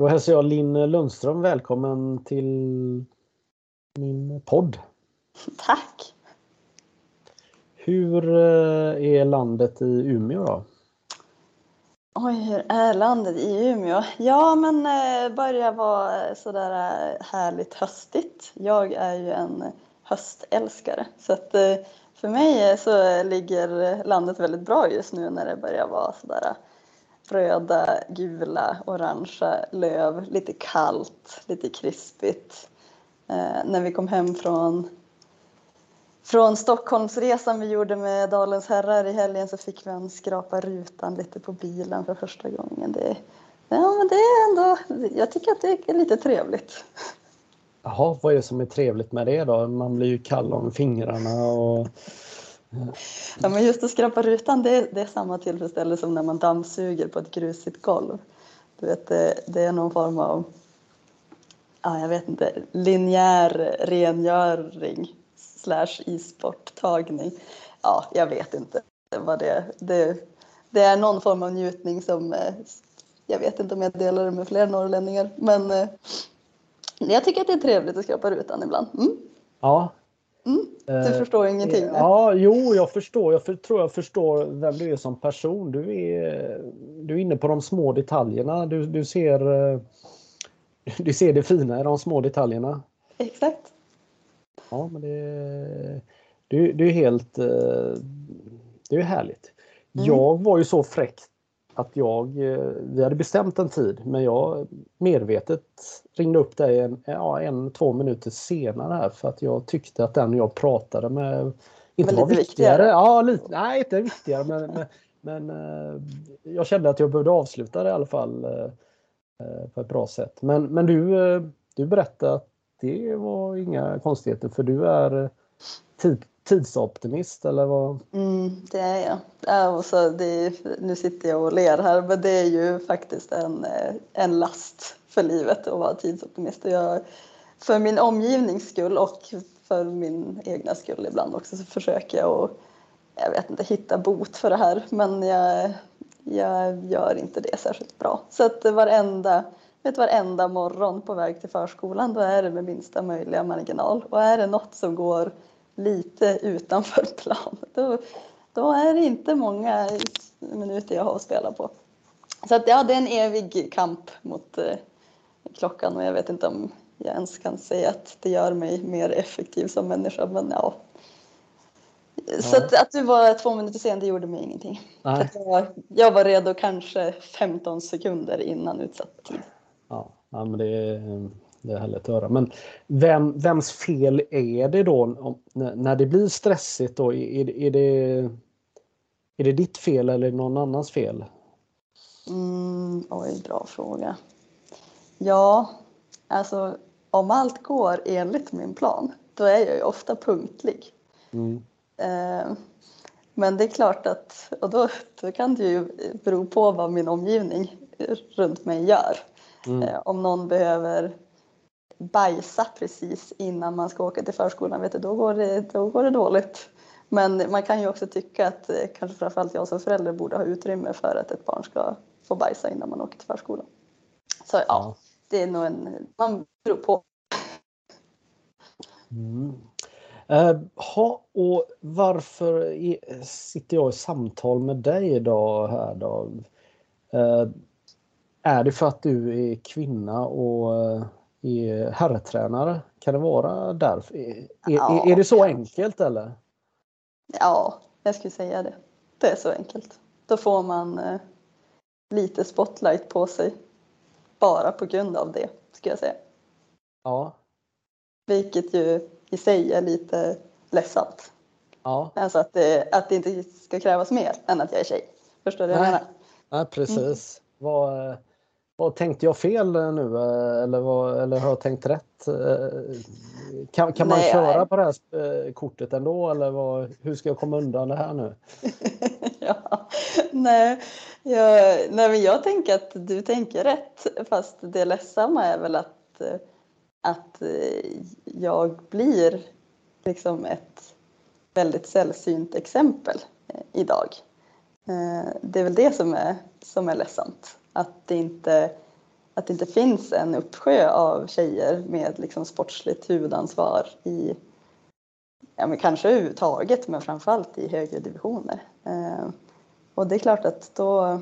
Då hälsar jag Linn Lundström välkommen till min podd. Tack! Hur eh, är landet i Umeå då? Oj, hur är landet i Umeå? Ja, men eh, börjar vara sådär eh, härligt höstigt. Jag är ju en höstälskare så att för mig så ligger landet väldigt bra just nu när det börjar vara sådär röda, gula, orangea löv, lite kallt, lite krispigt. Eh, när vi kom hem från, från Stockholmsresan vi gjorde med Dalens herrar i helgen så fick vi en skrapa rutan lite på bilen för första gången. Det, ja, men det är ändå, jag tycker att det är lite trevligt. Jaha, vad är det som är trevligt med det då? Man blir ju kall om fingrarna och Ja, men just att skrapa rutan, det, det är samma tillfredsställelse som när man dammsuger på ett grusigt golv. Du vet, det, det är någon form av, ja, jag vet inte, linjär rengöring slash isporttagning. Ja, jag vet inte vad det är. Det, det är någon form av njutning som, eh, jag vet inte om jag delar det med fler norrlänningar, eh, men jag tycker att det är trevligt att skrapa rutan ibland. Mm. Ja, Mm, du eh, förstår eh, ingenting? Eh, ja, jo, jag förstår. Jag för, tror jag förstår vem du är som person. Du är, du är inne på de små detaljerna. Du, du, ser, eh, du ser det fina i de små detaljerna. Exakt. Ja, men det, du, du är helt... Det är härligt. Mm. Jag var ju så fräck att jag, eh, vi hade bestämt en tid men jag medvetet ringde upp dig en, ja, en två minuter senare här för att jag tyckte att den jag pratade med inte var, var viktigare. viktigare. Ja, lite, nej, inte viktigare men, men, men eh, jag kände att jag behövde avsluta det i alla fall eh, på ett bra sätt. Men, men du, du berättade att det var inga konstigheter för du är tid, tidsoptimist eller vad? Mm, det är jag. Alltså, det är, nu sitter jag och ler här men det är ju faktiskt en, eh, en last för livet att vara tidsoptimist. Jag, för min omgivnings skull och för min egna skull ibland också så försöker jag att jag vet inte, hitta bot för det här men jag, jag gör inte det särskilt bra. Så att varenda, vet, varenda morgon på väg till förskolan då är det med minsta möjliga marginal och är det något som går lite utanför plan. Då, då är det inte många minuter jag har att spela på. Så att, ja, det är en evig kamp mot eh, klockan och jag vet inte om jag ens kan säga att det gör mig mer effektiv som människa, men ja. Så att, att, du var två minuter sen, det gjorde mig ingenting. Jag, jag, var redo kanske 15 sekunder innan utsatt tid. Ja, ja men det är, det är härligt att höra. Men vem, vems fel är det då om, när det blir stressigt? Då? Är, är, det, är det ditt fel eller någon annans fel? Mm, oj, bra fråga. Ja, alltså om allt går enligt min plan, då är jag ju ofta punktlig. Mm. Eh, men det är klart att, och då, då kan det ju bero på vad min omgivning runt mig gör. Mm. Eh, om någon behöver bajsa precis innan man ska åka till förskolan, vet du, då, går det, då går det dåligt. Men man kan ju också tycka att eh, kanske framförallt jag som förälder borde ha utrymme för att ett barn ska få bajsa innan man åker till förskolan. Så ja, ja. det är nog en, man beror på. Mm. Uh, ha, och varför sitter jag i samtal med dig idag här då? Uh, är det för att du är kvinna och uh, är herrtränare? Kan det vara därför? Är, ja, är, är det så enkelt eller? Ja, jag skulle säga det. Det är så enkelt. Då får man eh, lite spotlight på sig bara på grund av det, skulle jag säga. Ja. Vilket ju i sig är lite ledsamt. Ja. Alltså att det, att det inte ska krävas mer än att jag är tjej. Förstår du vad jag menar? Nej, precis. Mm. Vad, vad tänkte jag fel nu eh, eller, vad, eller har jag tänkt rätt? Eh, kan, kan man nej, köra nej. på det här eh, kortet ändå eller vad, hur ska jag komma undan det här nu? ja, nej, jag, nej, men jag tänker att du tänker rätt fast det ledsamma är väl att, att jag blir liksom ett väldigt sällsynt exempel idag. Det är väl det som är, som är ledsamt att det inte, att det inte finns en uppsjö av tjejer med liksom sportsligt huvudansvar i, ja men kanske överhuvudtaget, men framförallt i högre divisioner. Eh, och det är klart att då,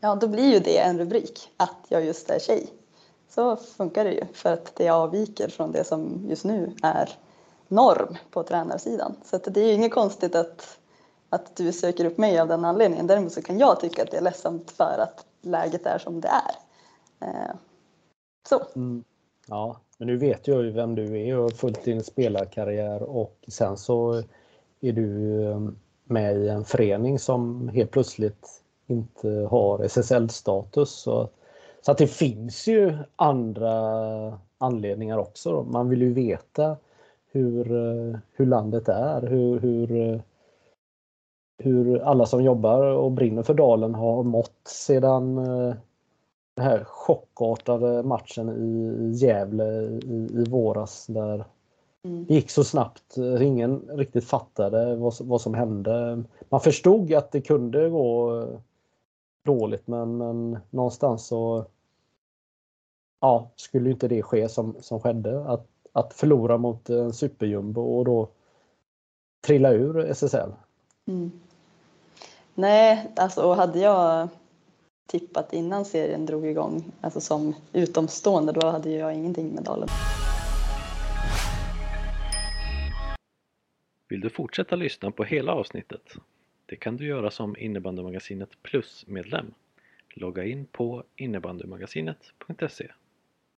ja då blir ju det en rubrik, att jag just är tjej. Så funkar det ju, för att det avviker från det som just nu är norm på tränarsidan. Så det är ju inget konstigt att, att du söker upp mig av den anledningen. Däremot så kan jag tycka att det är ledsamt för att läget är som det är. Eh, så. Mm. Ja, men nu vet jag ju vem du är och har följt din spelarkarriär och sen så är du ehm, med i en förening som helt plötsligt inte har SSL-status. Så, så att det finns ju andra anledningar också. Man vill ju veta hur, eh, hur landet är, hur, hur, eh, hur alla som jobbar och brinner för dalen har mått sedan den här chockartade matchen i Gävle i, i våras där mm. det gick så snabbt. Ingen riktigt fattade vad, vad som hände. Man förstod att det kunde gå dåligt men, men någonstans så ja, skulle inte det ske som, som skedde. Att, att förlora mot en superjumbo och då trilla ur SSL. Mm. Nej, alltså hade jag tippat innan serien drog igång, alltså som utomstående, då hade jag ingenting med Dalen. Vill du fortsätta lyssna på hela avsnittet? Det kan du göra som Innebandymagasinet Plus-medlem. Logga in på innebandymagasinet.se